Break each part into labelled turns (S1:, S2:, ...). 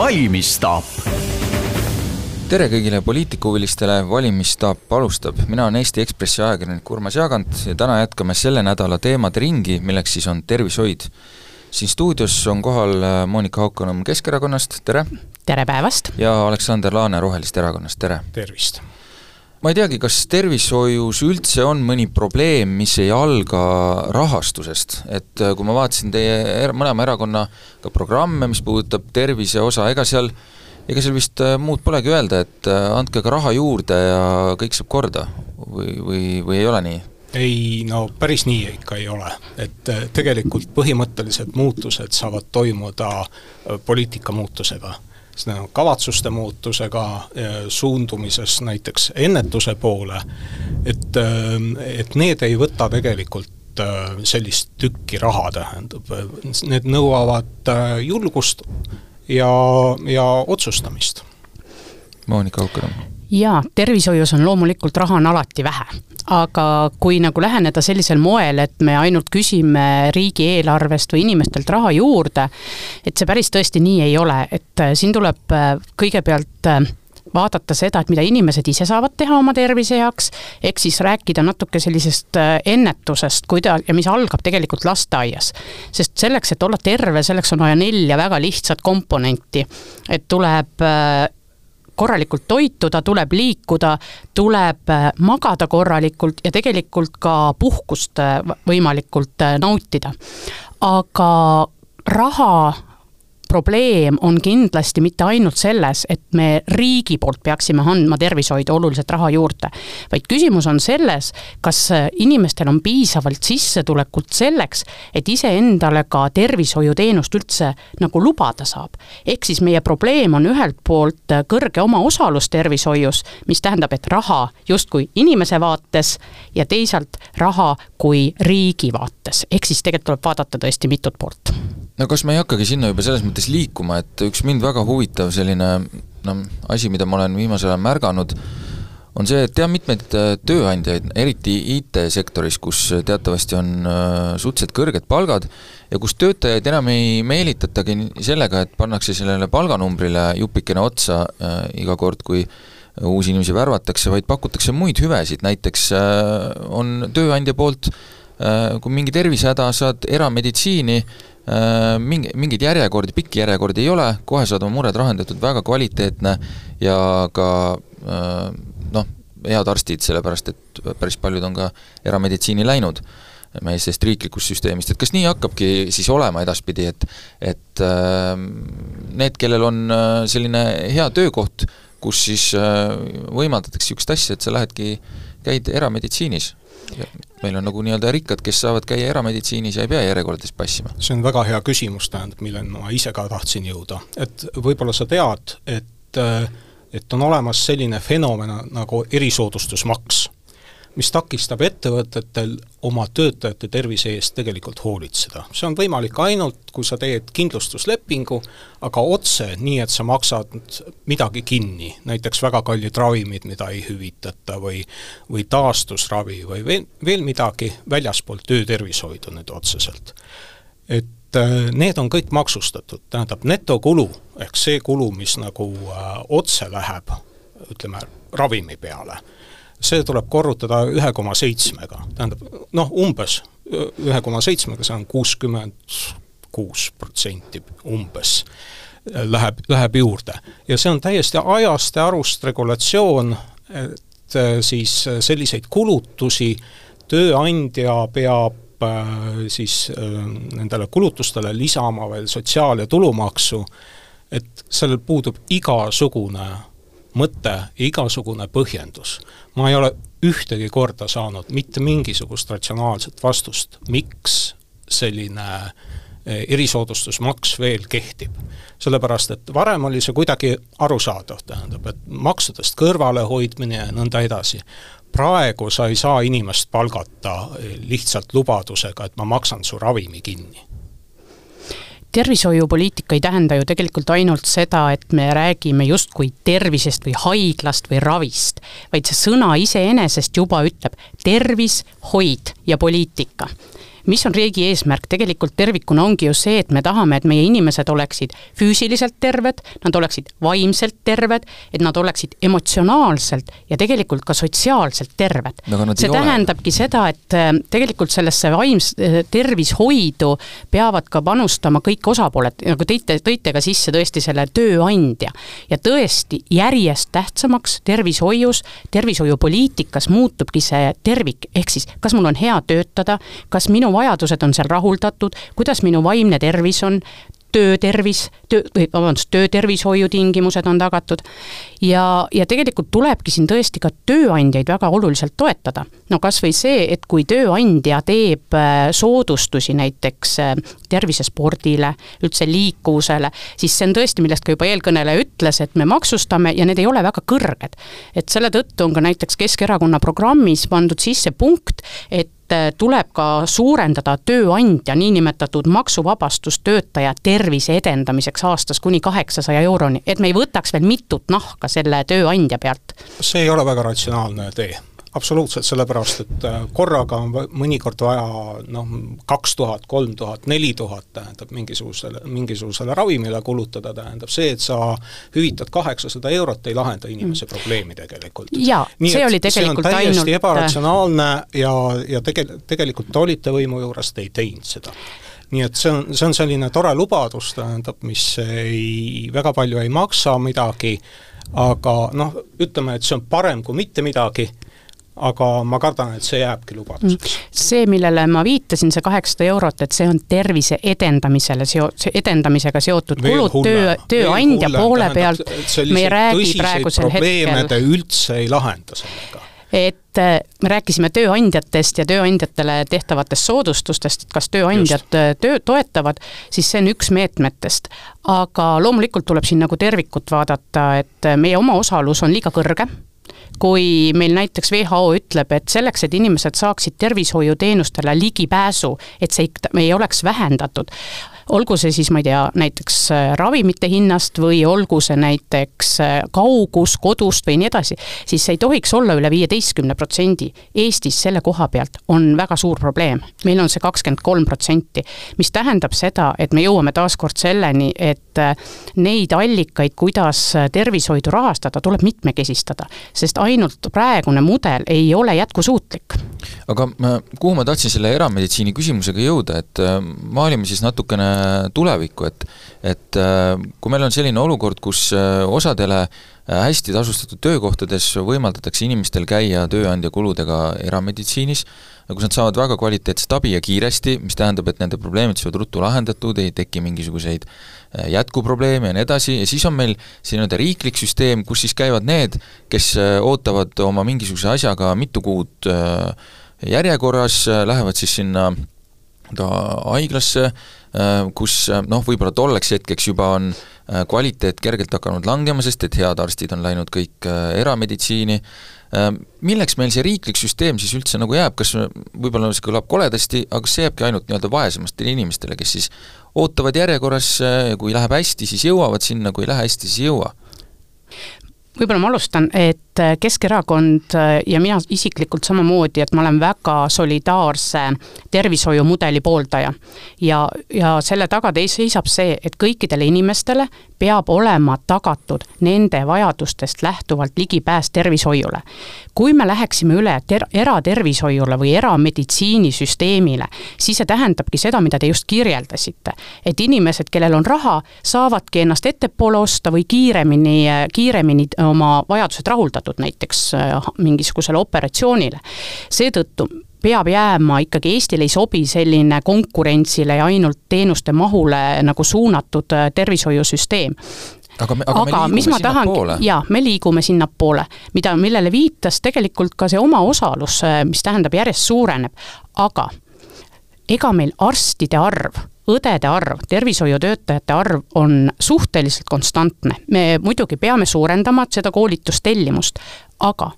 S1: valimisstaap.
S2: tere kõigile poliitikahuvilistele, valimisstaap alustab, mina olen Eesti Ekspressi ajakirjanik Urmas Jaagant ja täna jätkame selle nädala teemade ringi, milleks siis on tervishoid. siin stuudios on kohal äh, Monika Haukanõmm Keskerakonnast, tere!
S3: tere päevast!
S2: ja Aleksander Laane Roheliste Erakonnast, tere!
S4: tervist!
S2: Ma ei teagi, kas tervishoius üldse on mõni probleem, mis ei alga rahastusest, et äh, kui ma vaatasin teie er-, mõlema erakonna ka programme, mis puudutab tervise osa, ega seal ega seal vist äh, muud polegi öelda, et äh, andke ka raha juurde ja kõik saab korda. Või, või, või ei ole nii?
S4: ei no päris nii ikka ei ole, et tegelikult põhimõttelised muutused saavad toimuda poliitika muutusega kavatsuste muutusega, suundumises näiteks ennetuse poole, et, et need ei võta tegelikult äh, sellist tükki raha, tähendab, need nõuavad äh, julgust ja, ja otsustamist.
S2: Monika Haukanõmm
S3: jaa, tervishoius on loomulikult raha on alati vähe, aga kui nagu läheneda sellisel moel, et me ainult küsime riigieelarvest või inimestelt raha juurde, et see päris tõesti nii ei ole, et äh, siin tuleb äh, kõigepealt äh, vaadata seda, et mida inimesed ise saavad teha oma tervise heaks, ehk siis rääkida natuke sellisest ennetusest, kuida- ja mis algab tegelikult lasteaias. sest selleks, et olla terve, selleks on vaja nelja väga lihtsat komponenti. et tuleb korralikult toituda, tuleb liikuda, tuleb äh, magada korralikult ja tegelikult ka puhkust äh, võimalikult äh, nautida. aga raha probleem on kindlasti mitte ainult selles, et me riigi poolt peaksime andma tervishoidu oluliselt raha juurde, vaid küsimus on selles, kas inimestel on piisavalt sissetulekut selleks, et iseendale ka tervishoiuteenust üldse nagu lubada saab. ehk siis meie probleem on ühelt poolt kõrge omaosalus tervishoius, mis tähendab, et raha justkui inimese vaates ja teisalt raha kui riigi vaates, ehk siis tegelikult tuleb vaadata tõesti mitut poolt
S2: no kas me ei hakkagi sinna juba selles mõttes liikuma, et üks mind väga huvitav selline noh, asi, mida ma olen viimasel ajal märganud, on see, et tean mitmeid äh, tööandjaid, eriti IT-sektoris, kus teatavasti on äh, suhteliselt kõrged palgad ja kus töötajaid enam ei meelitatagi sellega, et pannakse sellele palganumbrile jupikene otsa äh, iga kord, kui uusi inimesi värvatakse, vaid pakutakse muid hüvesid, näiteks äh, on tööandja poolt äh, kui mingi tervisehäda, saad erameditsiini mingi, mingeid järjekordi, pikki järjekordi ei ole, kohe saad oma mured lahendatud, väga kvaliteetne ja ka äh, noh, head arstid, sellepärast et päris paljud on ka erameditsiini läinud meie sellest riiklikust süsteemist, et kas nii hakkabki siis olema edaspidi, et et äh, need, kellel on selline hea töökoht, kus siis võimaldatakse niisugust asja, et sa lähedki, käid erameditsiinis meil on nagu nii-öelda rikkad, kes saavad käia erameditsiinis ja ei pea järjekordades passima?
S4: see on väga hea küsimus, tähendab, milleni ma ise ka tahtsin jõuda. et võib-olla sa tead, et et on olemas selline fenomen nagu erisoodustusmaks mis takistab ettevõtetel oma töötajate tervise eest tegelikult hoolitseda. see on võimalik ainult, kui sa teed kindlustuslepingu, aga otse, nii et sa maksad midagi kinni, näiteks väga kallid ravimid, mida ei hüvitata või või taastusravi või veel, veel midagi väljaspoolt töötervishoidu nüüd otseselt. et äh, need on kõik maksustatud, tähendab netokulu, ehk see kulu, mis nagu äh, otse läheb, ütleme, ravimi peale see tuleb korrutada ühe koma seitsmega, tähendab noh, umbes ühe koma seitsmega, see on kuuskümmend kuus protsenti umbes läheb, läheb juurde. ja see on täiesti ajast ja arust regulatsioon, et äh, siis selliseid kulutusi tööandja peab äh, siis äh, nendele kulutustele lisama veel sotsiaal- ja tulumaksu, et sellel puudub igasugune mõte, igasugune põhjendus. ma ei ole ühtegi korda saanud mitte mingisugust ratsionaalset vastust, miks selline eh, erisoodustusmaks veel kehtib. sellepärast, et varem oli see kuidagi arusaadav, tähendab, et maksudest kõrvalehoidmine ja nõnda edasi. praegu sa ei saa inimest palgata eh, lihtsalt lubadusega, et ma maksan su ravimi kinni
S3: tervishoiupoliitika ei tähenda ju tegelikult ainult seda, et me räägime justkui tervisest või haiglast või ravist, vaid see sõna iseenesest juba ütleb tervis, hoid ja poliitika mis on riigi eesmärk, tegelikult tervikuna ongi ju see, et me tahame, et meie inimesed oleksid füüsiliselt terved, nad oleksid vaimselt terved, et nad oleksid emotsionaalselt ja tegelikult ka sotsiaalselt terved. see tähendabki seda, et äh, tegelikult sellesse vaims-, äh, tervishoidu peavad ka panustama kõik osapooled, nagu tõite, tõite ka sisse tõesti selle tööandja. ja tõesti, järjest tähtsamaks tervishoius, tervishoiupoliitikas muutubki see tervik, ehk siis kas mul on hea töötada, kas minu vajadused on seal rahuldatud, kuidas minu vaimne tervis on, töötervis, töö, või vabandust, töötervishoiu tingimused on tagatud. ja, ja tegelikult tulebki siin tõesti ka tööandjaid väga oluliselt toetada. no kas või see, et kui tööandja teeb äh, soodustusi näiteks äh, tervisespordile, üldse liikuvusele, siis see on tõesti, millest ka juba eelkõneleja ütles, et me maksustame ja need ei ole väga kõrged. et selle tõttu on ka näiteks Keskerakonna programmis pandud sisse punkt, et tuleb ka suurendada tööandja niinimetatud maksuvabastust töötaja tervise edendamiseks aastas kuni kaheksasaja euroni, et me ei võtaks veel mitut nahka selle tööandja pealt.
S4: see ei ole väga ratsionaalne tee absoluutselt, sellepärast et äh, korraga on mõnikord vaja noh, kaks tuhat, kolm tuhat, neli tuhat tähendab mingisugusele, mingisugusele ravimile kulutada, tähendab see, et sa hüvitad kaheksasada eurot, ei lahenda inimese mm. probleemi tegelikult.
S3: jaa, see oli tegelikult
S4: see on täiesti
S3: ainult
S4: ebaratsionaalne ja, ja tege-, tegelikult te olite võimu juures, te ei teinud seda nii et see on, see on selline tore lubadus, tähendab, mis ei, väga palju ei maksa midagi, aga noh, ütleme, et see on parem kui mitte midagi aga ma kardan, et see jääbki lubaduseks. Mm.
S3: see, millele ma viitasin, see kaheksasada eurot, et see on tervise edendamisele seo-, edendamisega seotud kulud töö, tööandja poole pealt, me ei räägi praegusel hetkel
S4: te üldse ei lahenda sellega
S3: et äh, me rääkisime tööandjatest ja tööandjatele tehtavatest soodustustest, et kas tööandjad Just. Äh, töö toetavad, siis see on üks meetmetest. aga loomulikult tuleb siin nagu tervikut vaadata, et meie omaosalus on liiga kõrge kui meil näiteks WHO ütleb, et selleks, et inimesed saaksid tervishoiuteenustele ligipääsu, et see ei oleks vähendatud, olgu see siis, ma ei tea, näiteks äh, ravimite hinnast või olgu see näiteks äh, kaugus kodust või nii edasi, siis see ei tohiks olla üle viieteistkümne protsendi. Eestis selle koha pealt on väga suur probleem, meil on see kakskümmend kolm protsenti, mis tähendab seda, et me jõuame taaskord selleni, et äh, neid allikaid, kuidas tervishoidu rahastada, tuleb mitmekesistada, sest ainult praegune mudel ei ole jätkusuutlik.
S2: Aga kuhu ma tahtsin selle erameditsiini küsimusega jõuda, et maalime siis natukene tulevikku, et et äh, kui meil on selline olukord, kus äh, osadele äh, hästi tasustatud töökohtades võimaldatakse inimestel käia tööandja kuludega erameditsiinis, kus nad saavad väga kvaliteetset abi ja kiiresti, mis tähendab, et nende probleemid saavad ruttu lahendatud, ei teki mingisuguseid jätkuprobleeme ja nii edasi, ja siis on meil see nii-öelda riiklik süsteem, kus siis käivad need, kes ootavad oma mingisuguse asjaga mitu kuud järjekorras, lähevad siis sinna haiglasse, Äh, kus äh, noh, võib-olla tolleks hetkeks juba on äh, kvaliteet kergelt hakanud langema, sest et head arstid on läinud kõik erameditsiini, milleks meil see riiklik süsteem siis üldse nagu jääb, kas võib-olla see kõlab koledasti, aga kas see jääbki ainult nii-öelda vaesematele inimestele, kes siis ootavad järjekorras, kui läheb hästi, siis jõuavad sinna, kui ei lähe hästi, siis ei jõua?
S3: Võib-olla ma alustan, et Keskerakond ja mina isiklikult samamoodi, et ma olen väga solidaarse tervishoiumudeli pooldaja. ja, ja selle taga seisab see, et kõikidele inimestele peab olema tagatud nende vajadustest lähtuvalt ligipääs tervishoiule. kui me läheksime üle ter-, eratervishoiule või erameditsiinisüsteemile, siis see tähendabki seda, mida te just kirjeldasite. et inimesed, kellel on raha, saavadki ennast ettepoole osta või kiiremini, kiiremini oma vajadused rahuldatud, näiteks äh, mingisugusele operatsioonile. seetõttu peab jääma ikkagi, Eestile ei sobi selline konkurentsile ja ainult teenuste mahule nagu suunatud äh, tervishoiusüsteem.
S2: Aga me, aga, aga me mis ma tahangi,
S3: jaa, me liigume sinnapoole, mida, millele viitas tegelikult ka see omaosalus, äh, mis tähendab, järjest suureneb, aga ega meil arstide arv, õdede arv, tervishoiutöötajate arv on suhteliselt konstantne. me muidugi peame suurendama seda koolitustellimust, aga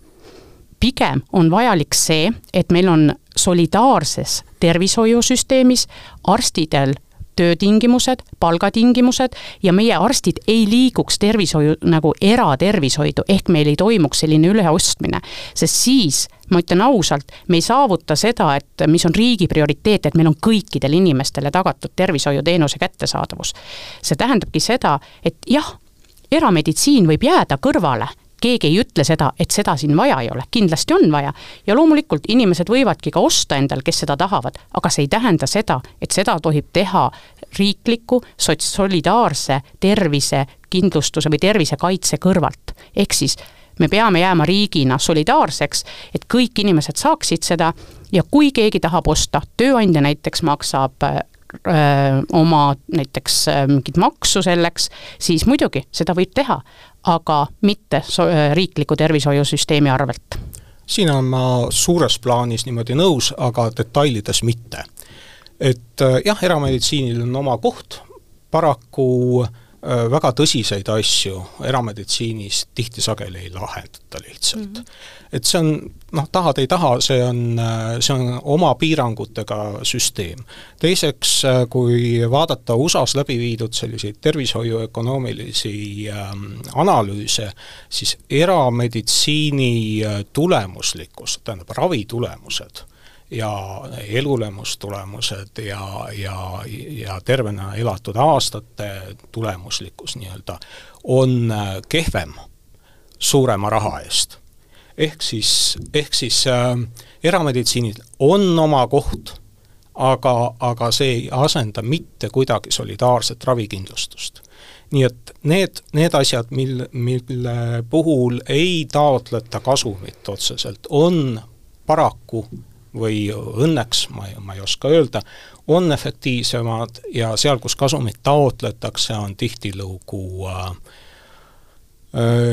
S3: pigem on vajalik see, et meil on solidaarses tervishoiusüsteemis arstidel töötingimused, palgatingimused ja meie arstid ei liiguks tervishoiu nagu eratervishoidu, ehk meil ei toimuks selline üleostmine. sest siis, ma ütlen ausalt, me ei saavuta seda, et mis on riigi prioriteet, et meil on kõikidele inimestele tagatud tervishoiuteenuse kättesaadavus. see tähendabki seda, et jah, erameditsiin võib jääda kõrvale keegi ei ütle seda, et seda siin vaja ei ole, kindlasti on vaja. ja loomulikult inimesed võivadki ka osta endal, kes seda tahavad, aga see ei tähenda seda, et seda tohib teha riikliku sots-, solidaarse tervisekindlustuse või tervisekaitse kõrvalt. ehk siis me peame jääma riigina solidaarseks, et kõik inimesed saaksid seda ja kui keegi tahab osta, tööandja näiteks maksab öö, oma näiteks mingit maksu selleks, siis muidugi, seda võib teha aga mitte so-, äh, riikliku tervishoiusüsteemi arvelt.
S4: siin olen ma suures plaanis niimoodi nõus, aga detailides mitte. et äh, jah, erameditsiinil on oma koht, paraku äh, Äh, väga tõsiseid asju erameditsiinis tihti sageli ei lahendata lihtsalt mm. -hmm. et see on noh, tahad ei taha, see on, äh, see on oma piirangutega süsteem. teiseks, äh, kui vaadata USA-s läbi viidud selliseid tervishoiuökonoomilisi ähm, analüüse, siis erameditsiini tulemuslikkus, tähendab ravitulemused ja elulemustulemused ja, ja, ja tervena elatud aastate tulemuslikkus nii-öelda on äh, kehvem suurema raha eest. ehk siis, ehk siis äh, erameditsiinil on oma koht, aga, aga see ei asenda mitte kuidagi solidaarset ravikindlustust. nii et need, need asjad, mil, mille puhul ei taotleta kasumit otseselt, on paraku või õnneks, ma ei, ma ei oska öelda, on efektiivsemad ja seal, kus kasumit taotletakse, on tihtilugu äh,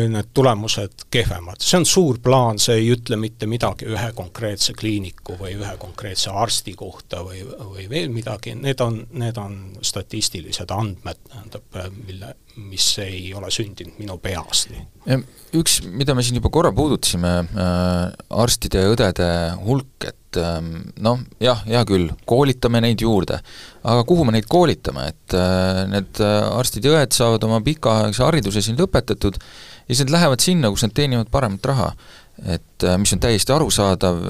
S4: need tulemused kehvemad. see on suur plaan, see ei ütle mitte midagi ühe konkreetse kliiniku või ühe konkreetse arsti kohta või, või veel midagi, need on, need on statistilised andmed, tähendab, mille, mis ei ole sündinud minu peas.
S2: üks, mida me siin juba korra puudutasime äh,, arstide ja õdede hulk, et et ähm, noh, jah, hea küll, koolitame neid juurde, aga kuhu me neid koolitame, et äh, need äh, arstid ja õed saavad oma pikaaegse hariduse siin lõpetatud ja siis nad lähevad sinna, kus nad teenivad paremat raha. et äh, mis on täiesti arusaadav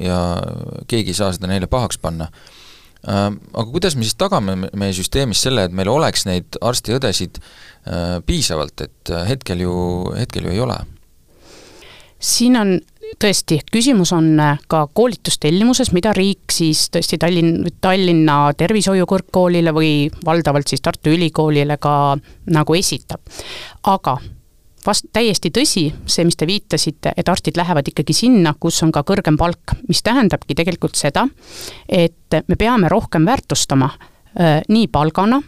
S2: ja keegi ei saa seda neile pahaks panna. Aga kuidas me siis tagame meie süsteemis selle, et meil oleks neid arste-õdesid piisavalt, et hetkel ju, hetkel ju ei ole?
S3: Siin on tõesti, küsimus on äh, ka koolitustellimuses, mida riik siis tõesti Tallinn, Tallinna Tervishoiu Kõrgkoolile või valdavalt siis Tartu Ülikoolile ka nagu esitab. aga vast täiesti tõsi, see, mis te viitasite, et arstid lähevad ikkagi sinna, kus on ka kõrgem palk, mis tähendabki tegelikult seda, et me peame rohkem väärtustama äh, nii palgana,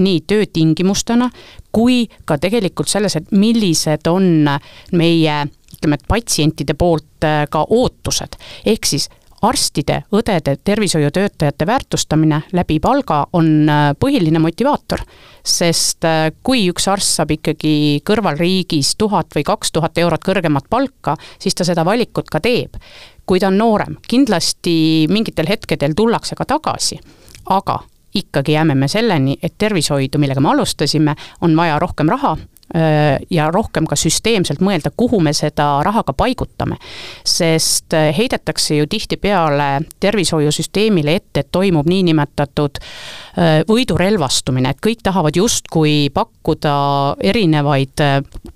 S3: nii töötingimustena, kui ka tegelikult selles, et millised on meie ütleme, et patsientide poolt äh, ka ootused, ehk siis arstide, õdede, tervishoiutöötajate väärtustamine läbi palga on äh, põhiline motivaator. sest äh, kui üks arst saab ikkagi kõrvalriigis tuhat või kaks tuhat eurot kõrgemat palka, siis ta seda valikut ka teeb. kui ta on noorem, kindlasti mingitel hetkedel tullakse ka tagasi, aga ikkagi jääme me selleni, et tervishoidu, millega me alustasime, on vaja rohkem raha, ja rohkem ka süsteemselt mõelda, kuhu me seda raha ka paigutame. sest heidetakse ju tihtipeale tervishoiusüsteemile ette, et toimub niinimetatud võidurelvastumine, et kõik tahavad justkui pakkuda erinevaid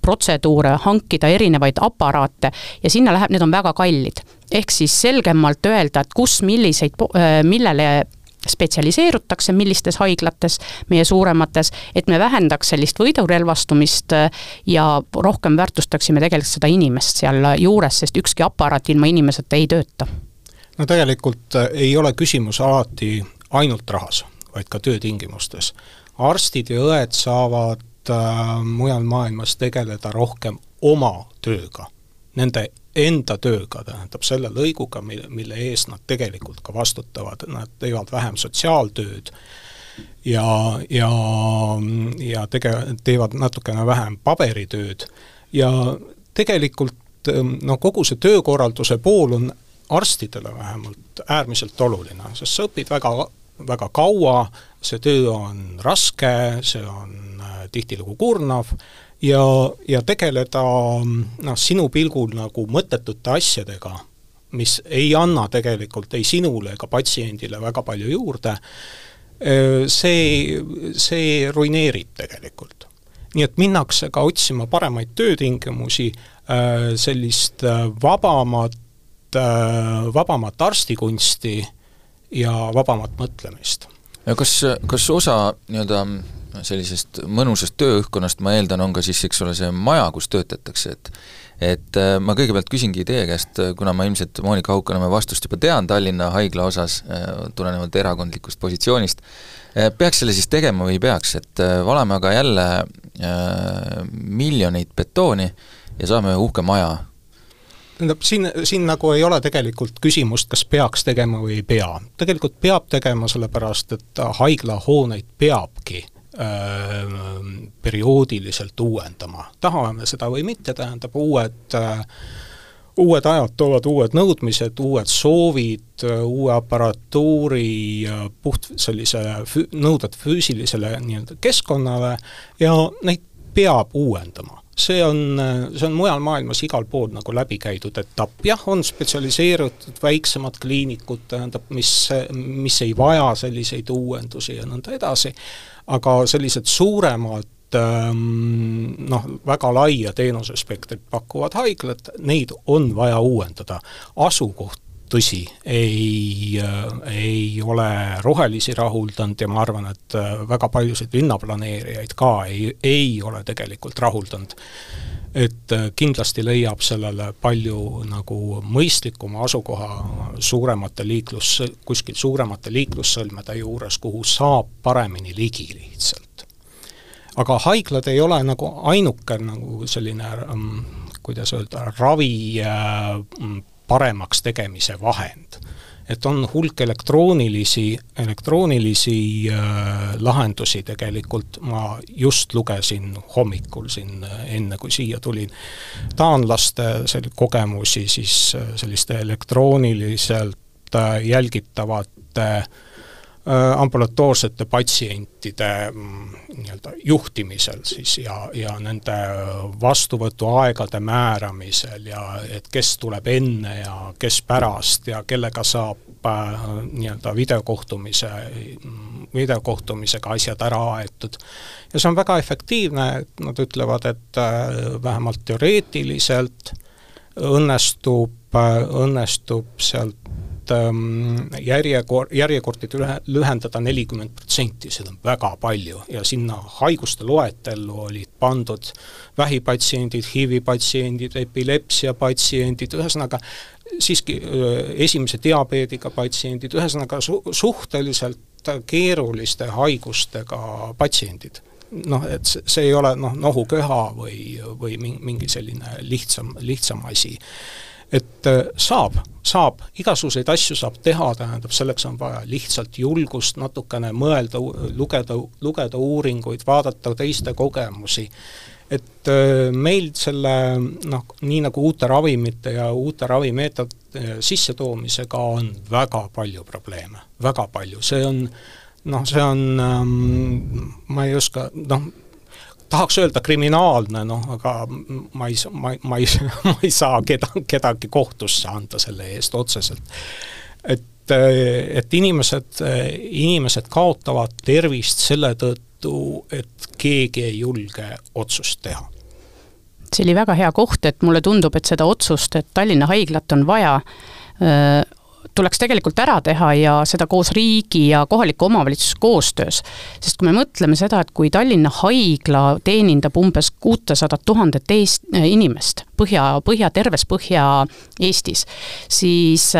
S3: protseduure, hankida erinevaid aparaate ja sinna läheb, need on väga kallid ehk siis selgemalt öelda, et kus milliseid, millele spetsialiseerutakse, millistes haiglates, meie suuremates, et me vähendaks sellist võidurelvastumist äh, ja rohkem väärtustaksime tegelikult seda inimest seal juures, sest ükski aparaat ilma inimeseta ei tööta.
S4: no tegelikult äh, ei ole küsimus alati ainult rahas, vaid ka töötingimustes. arstid ja õed saavad äh, mujal maailmas tegeleda rohkem oma tööga, nende enda tööga, tähendab selle lõiguga, mille, mille eest nad tegelikult ka vastutavad, nad teevad vähem sotsiaaltööd ja, ja, ja tege-, teevad natukene vähem paberitööd. Ja tegelikult no kogu see töökorralduse pool on arstidele vähemalt äärmiselt oluline, sest sa õpid väga väga kaua, see töö on raske, see on tihtilugu kurnav ja, ja tegeleda noh, sinu pilgul nagu mõttetute asjadega, mis ei anna tegelikult ei sinule ega patsiendile väga palju juurde, see, see ruineerib tegelikult. nii et minnakse ka otsima paremaid töötingimusi, sellist vabamat, vabamat arstikunsti ja vabamat mõtlemist.
S2: ja kas, kas osa nii-öelda sellisest mõnusast tööõhkkonnast, ma eeldan, on ka siis, eks ole, see maja, kus töötatakse, et et äh, ma kõigepealt küsingi teie käest, äh, kuna ma ilmselt Monika Haukanõmme vastust juba tean Tallinna haigla osas, äh, tulenevalt erakondlikust positsioonist, peaks selle siis tegema või ei peaks, et valame aga jälle miljoneid betooni ja saame uhke maja
S4: tähendab, siin, siin nagu ei ole tegelikult küsimust, kas peaks tegema või ei pea. tegelikult peab tegema, sellepärast et haiglahooneid peabki perioodiliselt uuendama. tahame seda või mitte, tähendab uued äh, uued ajad toovad uued nõudmised, uued soovid, uue aparatuuri, puht sellise fü-, nõuded füüsilisele nii-öelda keskkonnale ja neid peab uuendama see on, see on mujal maailmas igal pool nagu läbi käidud etapp, jah, on spetsialiseerutud väiksemad kliinikud, tähendab, mis, mis ei vaja selliseid uuendusi ja nõnda edasi, aga sellised suuremad ähm, noh, väga laia teenusespektrit pakkuvad haiglad, neid on vaja uuendada. asukoht tõsi, ei, äh, ei ole rohelisi rahuldanud ja ma arvan, et äh, väga paljusid linnaplaneerijaid ka ei, ei ole tegelikult rahuldanud et äh, kindlasti leiab sellele palju nagu mõistlikuma asukoha suuremate liiklus, kuskil suuremate liiklussõlmede juures, kuhu saab paremini ligi lihtsalt. aga haiglad ei ole nagu ainuke nagu selline um, kuidas öelda, ravi äh, paremaks tegemise vahend. Et on hulk elektroonilisi, elektroonilisi äh, lahendusi tegelikult, ma just lugesin hommikul siin äh, enne, kui siia tulin, taanlaste sel-, kogemusi siis äh, selliste elektrooniliselt äh, jälgitavate äh, ambulatoorsete patsientide mm, nii-öelda juhtimisel siis ja, ja nende vastuvõtuaegade määramisel ja et kes tuleb enne ja kes pärast ja kellega saab äh, nii-öelda videokohtumise, mm, videokohtumisega asjad ära aetud. ja see on väga efektiivne, et nad ütlevad, et äh, vähemalt teoreetiliselt õnnestub, õnnestub sealt ähm, järjekor-, järjekordi lühe-, lühendada nelikümmend protsenti, seda on väga palju. Ja sinna haiguste loetellu olid pandud vähipatsiendid, HIV-i patsiendid, epilepsia patsiendid, ühesõnaga siiski esimese diabeediga patsiendid, ühesõnaga su-, suhteliselt keeruliste haigustega patsiendid. Noh, et see ei ole noh, nohuköha või, või mingi selline lihtsam, lihtsam asi et äh, saab, saab, igasuguseid asju saab teha, tähendab, selleks on vaja lihtsalt julgust natukene mõelda, lugeda, lugeda uuringuid, vaadata teiste kogemusi, et äh, meil selle noh, nii nagu uute ravimite ja uute ravimeetodite sissetoomisega on väga palju probleeme, väga palju, see on noh, see on ähm,, ma ei oska, noh, tahaks öelda kriminaalne, noh aga ma ei, ma, ma ei, ma ei saa keda, kedagi kohtusse anda selle eest otseselt. et, et inimesed, inimesed kaotavad tervist selle tõttu, et keegi ei julge otsust teha
S3: see oli väga hea koht, et mulle tundub, et seda otsust, et Tallinna haiglat on vaja, tuleks tegelikult ära teha ja seda koos riigi ja kohaliku omavalitsuse koostöös. sest kui me mõtleme seda, et kui Tallinna haigla teenindab umbes kuutesadat tuhandet eest-, inimest Põhja, Põhja, terves Põhja-Eestis, siis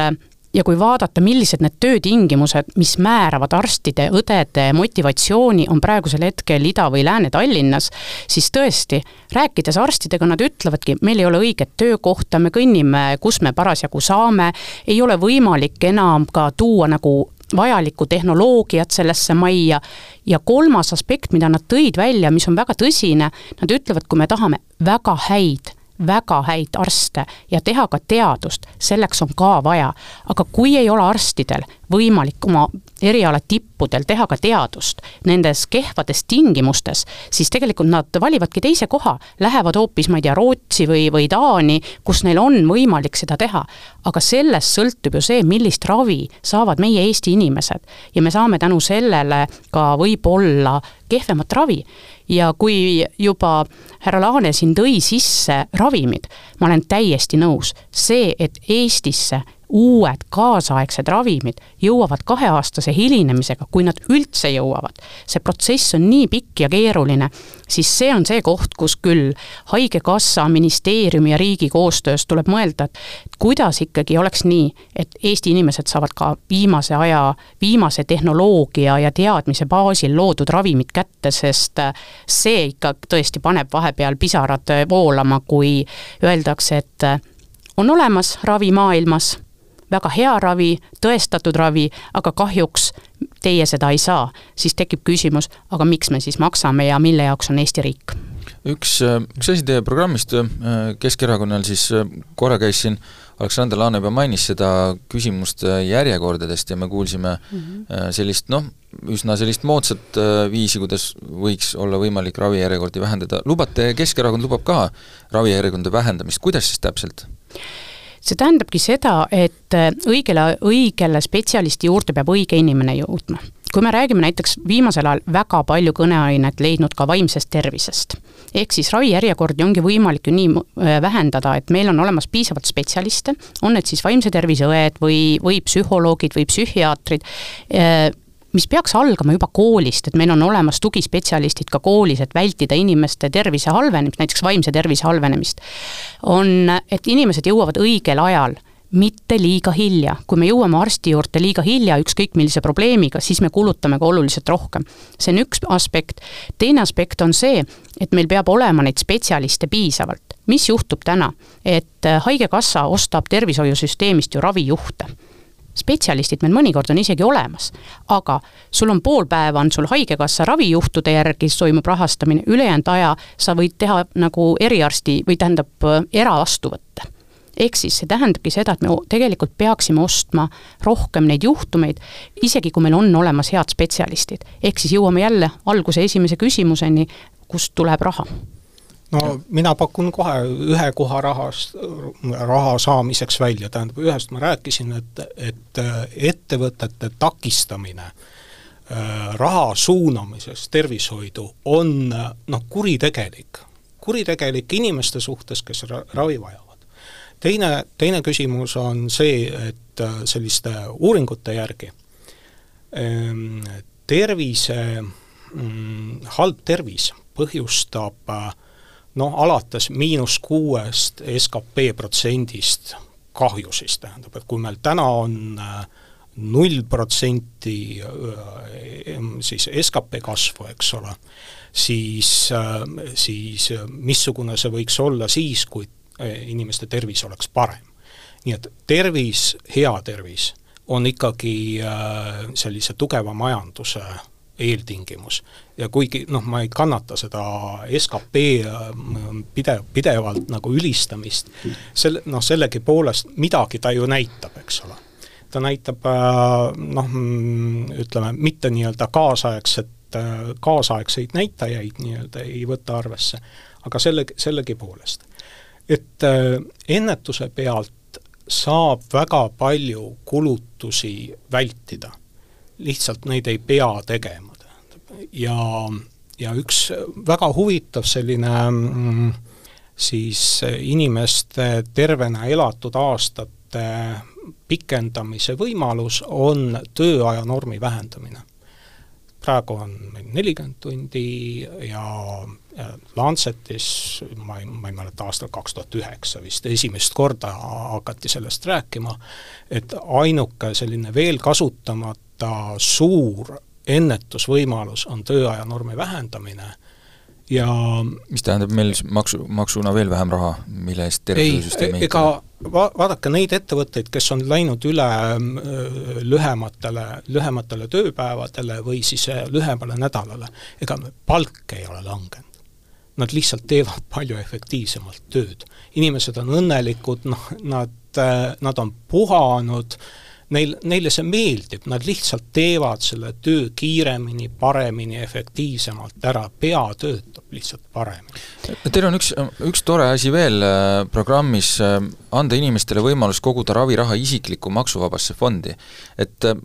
S3: ja kui vaadata, millised need töötingimused, mis määravad arstide, õdede motivatsiooni, on praegusel hetkel Ida- või Lääne-Tallinnas, siis tõesti, rääkides arstidega, nad ütlevadki, meil ei ole õiget töökohta, me kõnnime, kus me parasjagu saame, ei ole võimalik enam ka tuua nagu vajalikku tehnoloogiat sellesse majja. Ja kolmas aspekt, mida nad tõid välja, mis on väga tõsine, nad ütlevad, kui me tahame väga häid väga häid arste ja teha ka teadust, selleks on ka vaja. aga kui ei ole arstidel võimalik oma eriala tippudel teha ka teadust nendes kehvades tingimustes, siis tegelikult nad valivadki teise koha, lähevad hoopis, ma ei tea, Rootsi või, või Taani, kus neil on võimalik seda teha. aga sellest sõltub ju see, millist ravi saavad meie Eesti inimesed. Ja me saame tänu sellele ka võib-olla kehvemat ravi. Ja kui juba härra Laane siin tõi sisse ravimid, ma olen täiesti nõus, see, et Eestisse uued kaasaegsed ravimid jõuavad kaheaastase hilinemisega, kui nad üldse jõuavad, see protsess on nii pikk ja keeruline, siis see on see koht, kus küll Haigekassa, ministeeriumi ja riigi koostöös tuleb mõelda, et kuidas ikkagi oleks nii, et Eesti inimesed saavad ka viimase aja, viimase tehnoloogia ja teadmise baasil loodud ravimid kätte, sest see ikka tõesti paneb vahepeal pisarad voolama, kui öeldakse, et on olemas ravi maailmas väga hea ravi, tõestatud ravi, aga kahjuks teie seda ei saa, siis tekib küsimus, aga miks me siis maksame ja mille jaoks on Eesti riik?
S2: üks, üks asi teie programmist Keskerakonnal siis korra käis siin, Aleksandr Laane juba mainis seda küsimust järjekordadest ja me kuulsime mm -hmm. sellist noh, üsna sellist moodsat viisi, kuidas võiks olla võimalik ravijärjekordi vähendada, lubate, Keskerakond lubab ka ravijärjekordade vähendamist, kuidas siis täpselt?
S3: See tähendabki seda, et äh, õigele, õigele spetsialisti juurde peab õige inimene jõudma. kui me räägime näiteks viimasel ajal väga palju kõneainet leidnud ka vaimsest tervisest, ehk siis ravijärjekordi ongi võimalik ju nii äh, vähendada, et meil on olemas piisavalt spetsialiste, on need siis vaimse tervise õed või, või psühholoogid või psühhiaatrid, äh, mis peaks algama juba koolist, et meil on olemas tugispetsialistid ka koolis, et vältida inimeste tervise halvenemist, näiteks vaimse tervise halvenemist, on, et inimesed jõuavad õigel ajal mitte liiga hilja, kui me jõuame arsti juurde liiga hilja, ükskõik millise probleemiga, siis me kulutame ka oluliselt rohkem. see on üks aspekt, teine aspekt on see, et meil peab olema neid spetsialiste piisavalt. mis juhtub täna, et Haigekassa ostab tervishoiusüsteemist ju ravijuhte spetsialistid meil mõnikord on isegi olemas, aga sul on pool päeva, on sul Haigekassa ravijuhtude järgi toimub rahastamine, ülejäänud aja sa võid teha nagu eriarsti või tähendab eravastuvõtte ehk siis see tähendabki seda, et me tegelikult peaksime ostma rohkem neid juhtumeid, isegi kui meil on olemas head spetsialistid. ehk siis jõuame jälle alguse esimese küsimuseni, kust tuleb raha
S4: no mina pakun kohe ühe koha rahast, raha saamiseks välja, tähendab ühest ma rääkisin, et, et äh, ettevõtete takistamine äh, raha suunamises tervishoidu on äh, noh, kuritegelik. kuritegelik inimeste suhtes, kes ra ravi vajavad. teine, teine küsimus on see, et selliste uuringute järgi ähm, tervise, mm, halb tervis põhjustab äh, noh, alates miinus kuuest skp protsendist kahju siis tähendab, et kui meil täna on äh, null protsenti äh, siis skp kasvu, eks ole, siis, äh, siis missugune see võiks olla siis, kui inimeste tervis oleks parem. nii et tervis, hea tervis, on ikkagi sellise tugeva majanduse eeltingimus. ja kuigi noh, ma ei kannata seda skp ähm, pidev, pidevalt nagu ülistamist, selle, noh sellegipoolest midagi ta ju näitab, eks ole. ta näitab äh, noh, mm, ütleme, mitte nii-öelda kaasaegset, äh, kaasaegseid näitajaid nii-öelda ei võta arvesse, aga selle, sellegipoolest. et äh, ennetuse pealt saab väga palju kulutusi vältida lihtsalt neid ei pea tegema, tähendab. ja, ja üks väga huvitav selline mm, siis inimeste tervena elatud aastate pikendamise võimalus on tööaja normi vähendamine. praegu on meil nelikümmend tundi ja Lancetis, ma ei, ma ei mäleta, aastal kaks tuhat üheksa vist esimest korda hakati sellest rääkima, et ainuke selline veel kasutamata ta suur ennetusvõimalus on tööaja normi vähendamine ja
S2: mis tähendab meil maksu, maksuna veel vähem raha, mille eest tervishoiusüsteemi
S4: ega va-, vaadake neid ettevõtteid, kes on läinud üle lühematele, lühematele tööpäevadele või siis äh, lühemale nädalale, ega palk ei ole langenud. Nad lihtsalt teevad palju efektiivsemalt tööd. inimesed on õnnelikud, noh, nad, äh, nad on puhanud, neil, neile see meeldib, nad lihtsalt teevad selle töö kiiremini, paremini, efektiivsemalt ära, pea töötab lihtsalt paremini.
S2: Teil on üks, üks tore asi veel äh, programmis, äh, anda inimestele võimalus koguda raviraha isiklikku maksuvabasse fondi. et äh,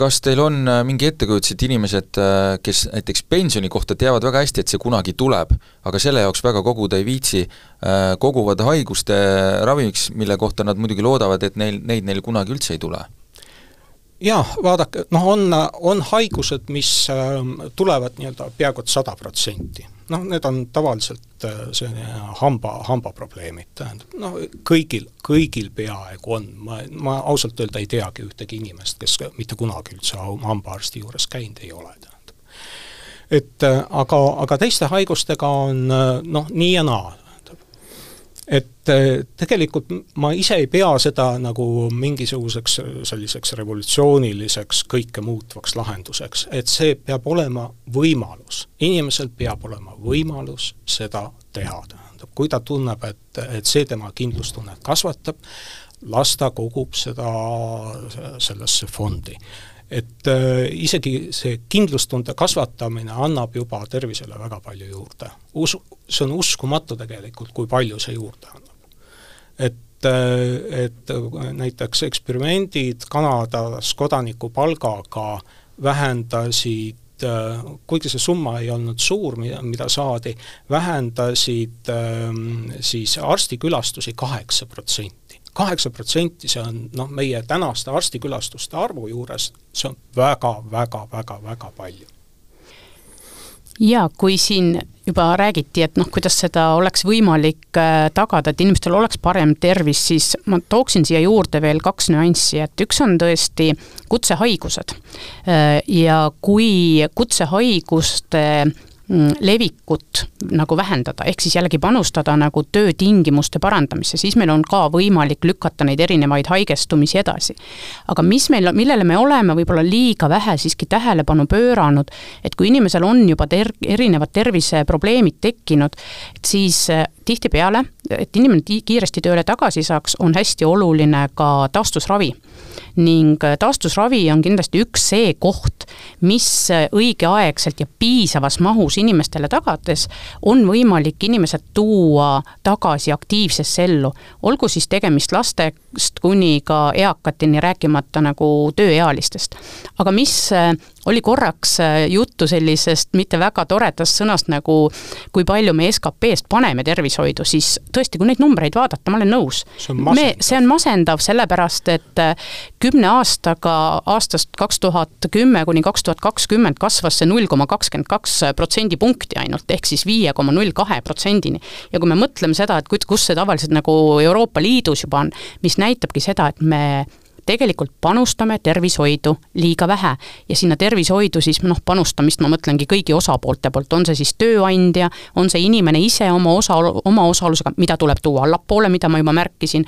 S2: kas teil on mingi ettekujutus, et inimesed, kes näiteks pensioni kohta teavad väga hästi, et see kunagi tuleb, aga selle jaoks väga koguda ei viitsi, koguvad haiguste ravimiks, mille kohta nad muidugi loodavad, et neil, neid neil kunagi üldse ei tule?
S4: Jaa, vaadake, noh on, on haigused, mis äh, tulevad nii-öelda peaaegu et sada protsenti. noh, need on tavaliselt äh, selline hamba, hambaprobleemid, tähendab, noh kõigil, kõigil peaaegu on, ma, ma ausalt öelda ei teagi ühtegi inimest, kes mitte kunagi üldse hambaarsti juures käinud ei ole, tähendab. et äh, aga, aga teiste haigustega on noh, nii ja naa, et eh, tegelikult ma ise ei pea seda nagu mingisuguseks selliseks revolutsiooniliseks kõike muutvaks lahenduseks, et see peab olema võimalus. inimesel peab olema võimalus seda teha, tähendab, kui ta tunneb, et, et see tema kindlustunnet kasvatab, las ta kogub seda sellesse fondi et äh, isegi see kindlustunde kasvatamine annab juba tervisele väga palju juurde. Us-, see on uskumatu tegelikult, kui palju see juurde annab. et äh,, et näiteks eksperimendid Kanadas kodanikupalgaga vähendasid äh, kuigi see summa ei olnud suur, mida, mida saadi, vähendasid ähm, siis arstikülastusi kaheksa protsenti kaheksa protsenti, see on noh, meie tänaste arstikülastuste arvu juures, see on väga-väga-väga-väga palju.
S3: jaa, kui siin juba räägiti, et noh, kuidas seda oleks võimalik äh, tagada, et inimestel oleks parem tervis, siis ma tooksin siia juurde veel kaks nüanssi, et üks on tõesti kutsehaigused. Äh, ja kui kutsehaiguste levikut nagu vähendada, ehk siis jällegi panustada nagu töötingimuste parandamisse, siis meil on ka võimalik lükata neid erinevaid haigestumisi edasi. aga mis meil, millele me oleme võib-olla liiga vähe siiski tähelepanu pööranud, et kui inimesel on juba ter-, erinevad terviseprobleemid tekkinud, et siis eh, tihtipeale, et inimene kiiresti tööle tagasi saaks, on hästi oluline ka taastusravi ning äh, taastusravi on kindlasti üks see koht, mis äh, õigeaegselt ja piisavas mahus inimestele tagades on võimalik inimesed tuua tagasi aktiivsesse ellu. olgu siis tegemist lastest kuni ka eakateni, rääkimata nagu tööealistest. aga mis äh, oli korraks juttu sellisest mitte väga toredast sõnast nagu kui palju me SKP-st paneme tervishoidu, siis tõesti, kui neid numbreid vaadata, ma olen nõus. me, see on masendav, sellepärast et kümne aastaga aastast kaks tuhat kümme kuni kaks tuhat kakskümmend kasvas see null koma kakskümmend kaks protsendipunkti ainult, ehk siis viie koma null kahe protsendini. ja kui me mõtleme seda, et kus see tavaliselt nagu Euroopa Liidus juba on, mis näitabki seda, et me tegelikult panustame tervishoidu liiga vähe. ja sinna tervishoidu siis noh, panustamist ma mõtlengi kõigi osapoolte poolt, on see siis tööandja, on see inimene ise oma osa, oma osalusega, mida tuleb tuua allapoole, mida ma juba märkisin,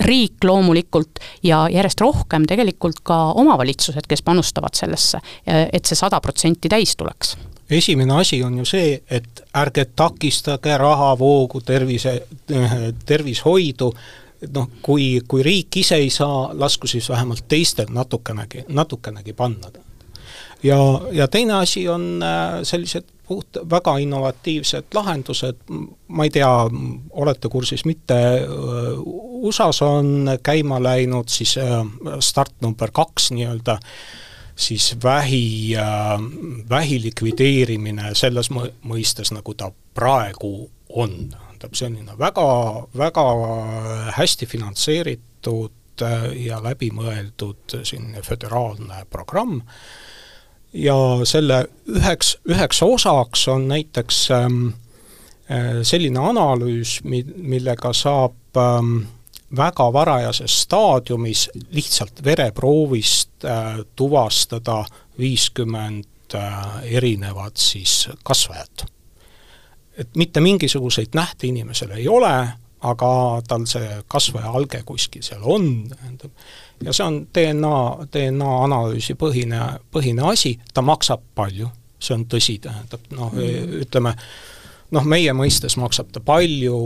S3: riik loomulikult ja järjest rohkem tegelikult ka omavalitsused, kes panustavad sellesse, et see sada protsenti täis tuleks.
S4: Esimene asi on ju see, et ärge takistage rahavoogu tervise, tervishoidu et noh, kui, kui riik ise ei saa, lasku siis vähemalt teistel natukenegi, natukenegi panna. ja, ja teine asi on äh, sellised puht, väga innovatiivsed lahendused, ma ei tea, olete kursis, mitte, äh, USA-s on käima läinud siis äh, start number kaks nii-öelda, siis vähi, vähi likvideerimine selles mõistes, nagu ta praegu on tähendab, selline väga, väga hästi finantseeritud äh, ja läbimõeldud selline föderaalne programm. Ja selle üheks, üheks osaks on näiteks ähm, äh, selline analüüs, mi-, millega saab ähm, väga varajases staadiumis lihtsalt vereproovist äh, tuvastada viiskümmend erinevat siis kasvajat et mitte mingisuguseid nähte inimesel ei ole, aga tal see kasvaja alge kuskil seal on, tähendab, ja see on DNA, DNA analüüsi põhine, põhine asi, ta maksab palju, see on tõsi, tähendab noh mm., ütleme, noh, meie mõistes maksab ta palju,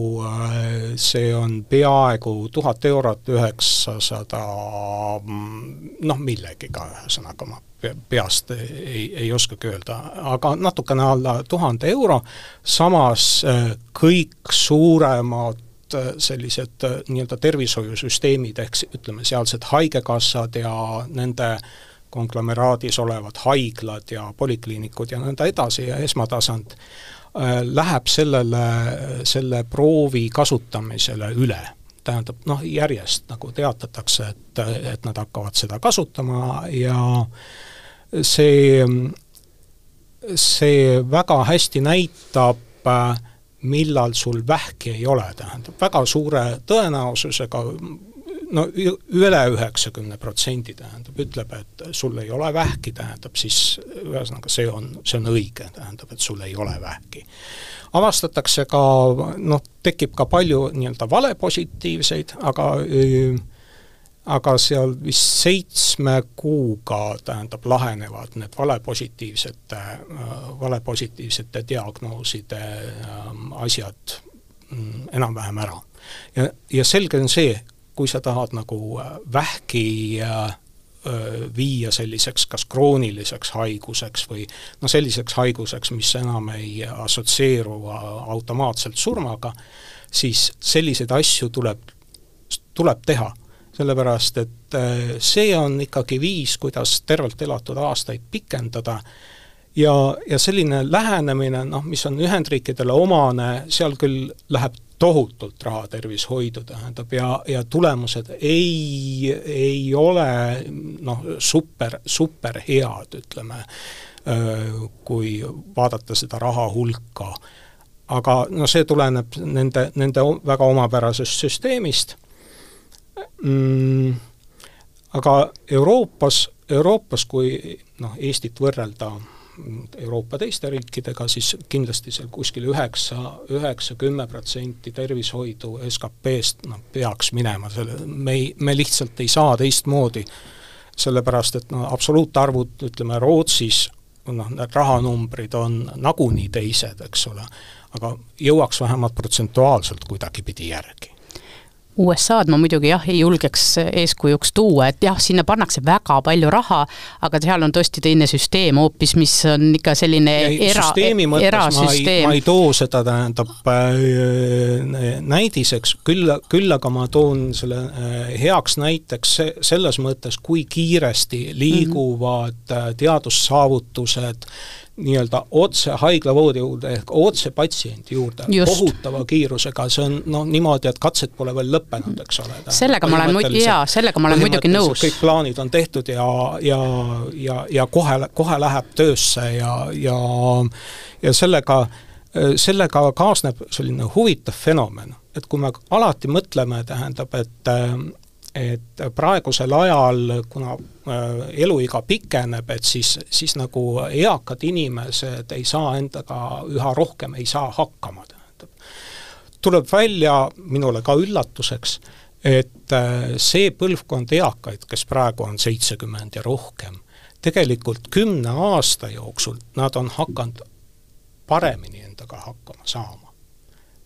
S4: see on peaaegu tuhat eurot, üheksasada noh, millegiga, ühesõnaga ma peast ei, ei oskagi öelda, aga natukene alla tuhande euro, samas kõik suuremad sellised nii-öelda tervishoiusüsteemid, ehk ütleme, sealsed haigekassad ja nende konglomeraadis olevad haiglad ja polikliinikud ja nõnda edasi ja esmatasand, äh, läheb sellele, selle proovi kasutamisele üle. tähendab, noh, järjest nagu teatatakse, et, et nad hakkavad seda kasutama ja see, see väga hästi näitab äh, millal sul vähki ei ole, tähendab väga suure tõenäosusega no üle üheksakümne protsendi tähendab, ütleb, et sul ei ole vähki, tähendab siis ühesõnaga see on, see on õige, tähendab, et sul ei ole vähki. avastatakse ka noh, tekib ka palju nii-öelda valepositiivseid, aga aga seal vist seitsme kuuga, tähendab, lahenevad need valepositiivsete, valepositiivsete diagnooside ähm, asjad mm, enam-vähem ära. ja, ja selge on see, kui sa tahad nagu äh, vähki äh, viia selliseks kas krooniliseks haiguseks või noh, selliseks haiguseks, mis enam ei assotsieeru automaatselt surmaga, siis selliseid asju tuleb, tuleb teha. sellepärast, et see on ikkagi viis, kuidas tervelt elatud aastaid pikendada ja, ja selline lähenemine, noh, mis on Ühendriikidele omane, seal küll läheb tohutult raha tervishoidu, tähendab, ja, ja tulemused ei, ei ole noh, super, super head, ütleme, kui vaadata seda raha hulka. aga no see tuleneb nende, nende väga omapärasest süsteemist mm,, aga Euroopas, Euroopas, kui noh, Eestit võrrelda Euroopa teiste riikidega, siis kindlasti seal kuskil üheksa, üheksa, kümme protsenti tervishoidu SKP-st noh, peaks minema selle, me ei, me lihtsalt ei saa teistmoodi, sellepärast et no absoluutarvud, ütleme Rootsis, noh, need rahanumbrid on nagunii teised, eks ole, aga jõuaks vähemalt protsentuaalselt kuidagipidi järgi
S3: USA-d ma muidugi jah, ei julgeks eeskujuks tuua, et jah, sinna pannakse väga palju raha, aga seal on tõesti teine süsteem hoopis, mis on ikka selline ja, era, erasüsteem.
S4: ma ei too seda, tähendab äh, näidiseks, küll, küll aga ma toon selle äh, heaks näiteks se-, selles mõttes, kui kiiresti liiguvad mm -hmm. teadussaavutused nii-öelda otse haiglavoodi juurde ehk otse patsiendi juurde Just. kohutava kiirusega, see on noh, niimoodi, et katsed pole veel lõppenud, eks ole.
S3: sellega ma olen, jaa, sellega ma olen muidugi nõus.
S4: kõik plaanid on tehtud ja, ja, ja, ja kohe, kohe läheb töösse ja, ja ja sellega, sellega kaasneb selline huvitav fenomen, et kui me alati mõtleme, tähendab, et et praegusel ajal, kuna äh, eluiga pikeneb, et siis, siis nagu eakad inimesed ei saa endaga üha rohkem, ei saa hakkama, tähendab. tuleb välja, minule ka üllatuseks, et äh, see põlvkond eakaid, kes praegu on seitsekümmend ja rohkem, tegelikult kümne aasta jooksul nad on hakanud paremini endaga hakkama saama.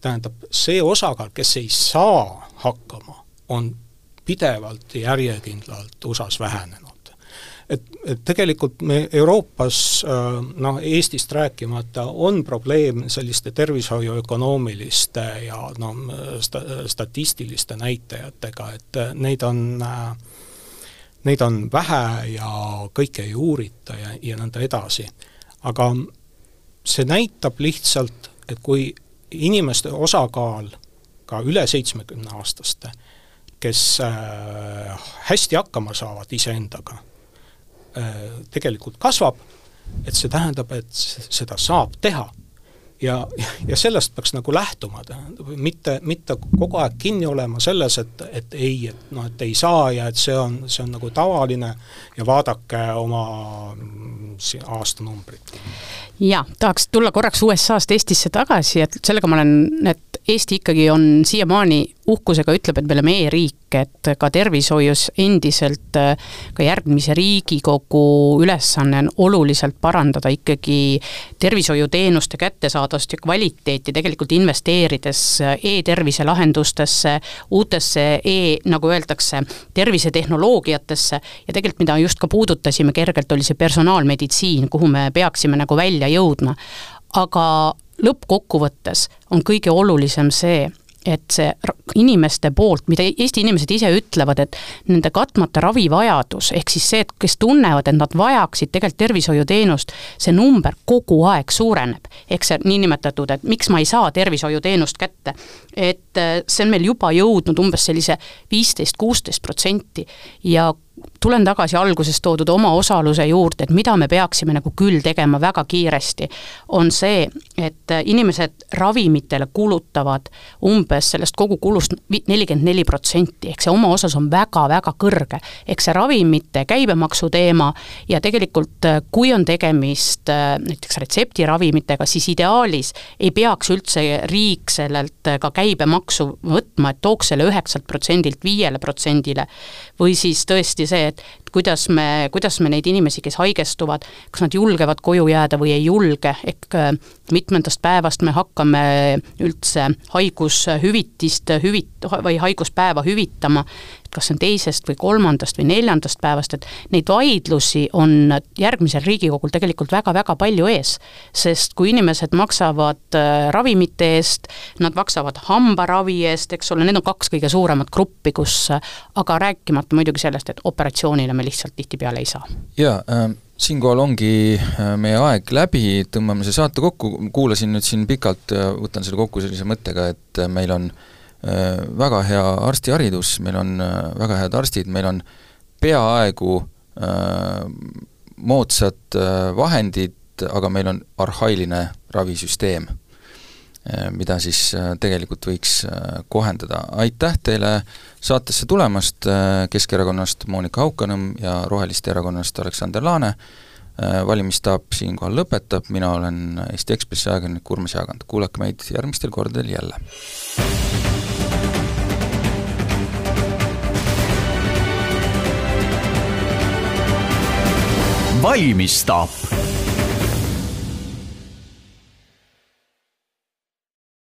S4: tähendab, see osakaal, kes ei saa hakkama, on pidevalt ja järjekindlalt USA-s vähenenud. et, et tegelikult me Euroopas, äh, noh Eestist rääkimata, on probleem selliste tervishoiuökonoomiliste ja noh, sta-, statistiliste näitajatega, et neid on äh, neid on vähe ja kõike ei uurita ja, ja nõnda edasi. aga see näitab lihtsalt, et kui inimeste osakaal ka üle seitsmekümne aastaste kes äh, hästi hakkama saavad iseendaga, äh, tegelikult kasvab, et see tähendab, et seda saab teha. ja, ja sellest peaks nagu lähtuma, tähendab, mitte, mitte kogu aeg kinni olema selles, et, et ei, et noh, et ei saa ja et see on, see on nagu tavaline ja vaadake oma mm, aastanumbrit.
S3: jaa, tahaks tulla korraks USA-st Eestisse tagasi, et sellega ma olen, et Eesti ikkagi on siiamaani uhkusega ütleb, et me oleme e-riik, et ka tervishoius endiselt ka järgmise Riigikogu ülesanne on oluliselt parandada ikkagi tervishoiuteenuste kättesaadavust ja kvaliteeti, tegelikult investeerides e-tervise lahendustesse, uutesse e, nagu öeldakse, tervisetehnoloogiatesse ja tegelikult mida just ka puudutasime kergelt, oli see personaalmeditsiin, kuhu me peaksime nagu välja jõudma. aga lõppkokkuvõttes on kõige olulisem see, et see inimeste poolt, mida Eesti inimesed ise ütlevad, et nende katmata ravivajadus, ehk siis see, et kes tunnevad, et nad vajaksid tegelikult tervishoiuteenust, see number kogu aeg suureneb. ehk see niinimetatud, et miks ma ei saa tervishoiuteenust kätte. et äh, see on meil juba jõudnud umbes sellise viisteist, kuusteist protsenti ja tulen tagasi alguses toodud omaosaluse juurde, et mida me peaksime nagu küll tegema väga kiiresti, on see, et inimesed ravimitele kulutavad umbes sellest kogukulust nelikümmend neli protsenti, ehk see omaosalus on väga-väga kõrge. ehk see ravimite käibemaksu teema ja tegelikult kui on tegemist näiteks retseptiravimitega, siis ideaalis ei peaks üldse riik sellelt ka käibemaksu võtma, et tooks selle üheksalt protsendilt viiele protsendile või siis tõesti see, et kuidas me, kuidas me neid inimesi, kes haigestuvad, kas nad julgevad koju jääda või ei julge, ehk äh, mitmendast päevast me hakkame üldse haigushüvitist hüvit- või haiguspäeva hüvitama, kas see on teisest või kolmandast või neljandast päevast, et neid vaidlusi on järgmisel Riigikogul tegelikult väga-väga palju ees. sest kui inimesed maksavad äh, ravimite eest, nad maksavad hambaravi eest, eks ole, need on kaks kõige suuremat gruppi, kus aga rääkimata muidugi sellest, et operatsioonile me lihtsalt tihtipeale ei saa.
S2: jaa äh,, siinkohal ongi äh, meie aeg läbi, tõmbame see saate kokku, kuulasin nüüd siin pikalt, võtan selle kokku sellise mõttega, et meil on äh, Äh, väga hea arstiharidus, meil on äh, väga head arstid, meil on peaaegu äh, moodsad vahendid, aga meil on arhailine ravisüsteem, mida siis tegelikult võiks kohendada. aitäh teile saatesse tulemast, Keskerakonnast Monika Haukanõmm ja Roheliste Erakonnast Aleksander Laane, valimisstaap siinkohal lõpetab, mina olen Eesti Ekspressi ajakirjanik Urmas Jaagant, kuulake meid järgmistel kordadel jälle!
S1: Valmistaap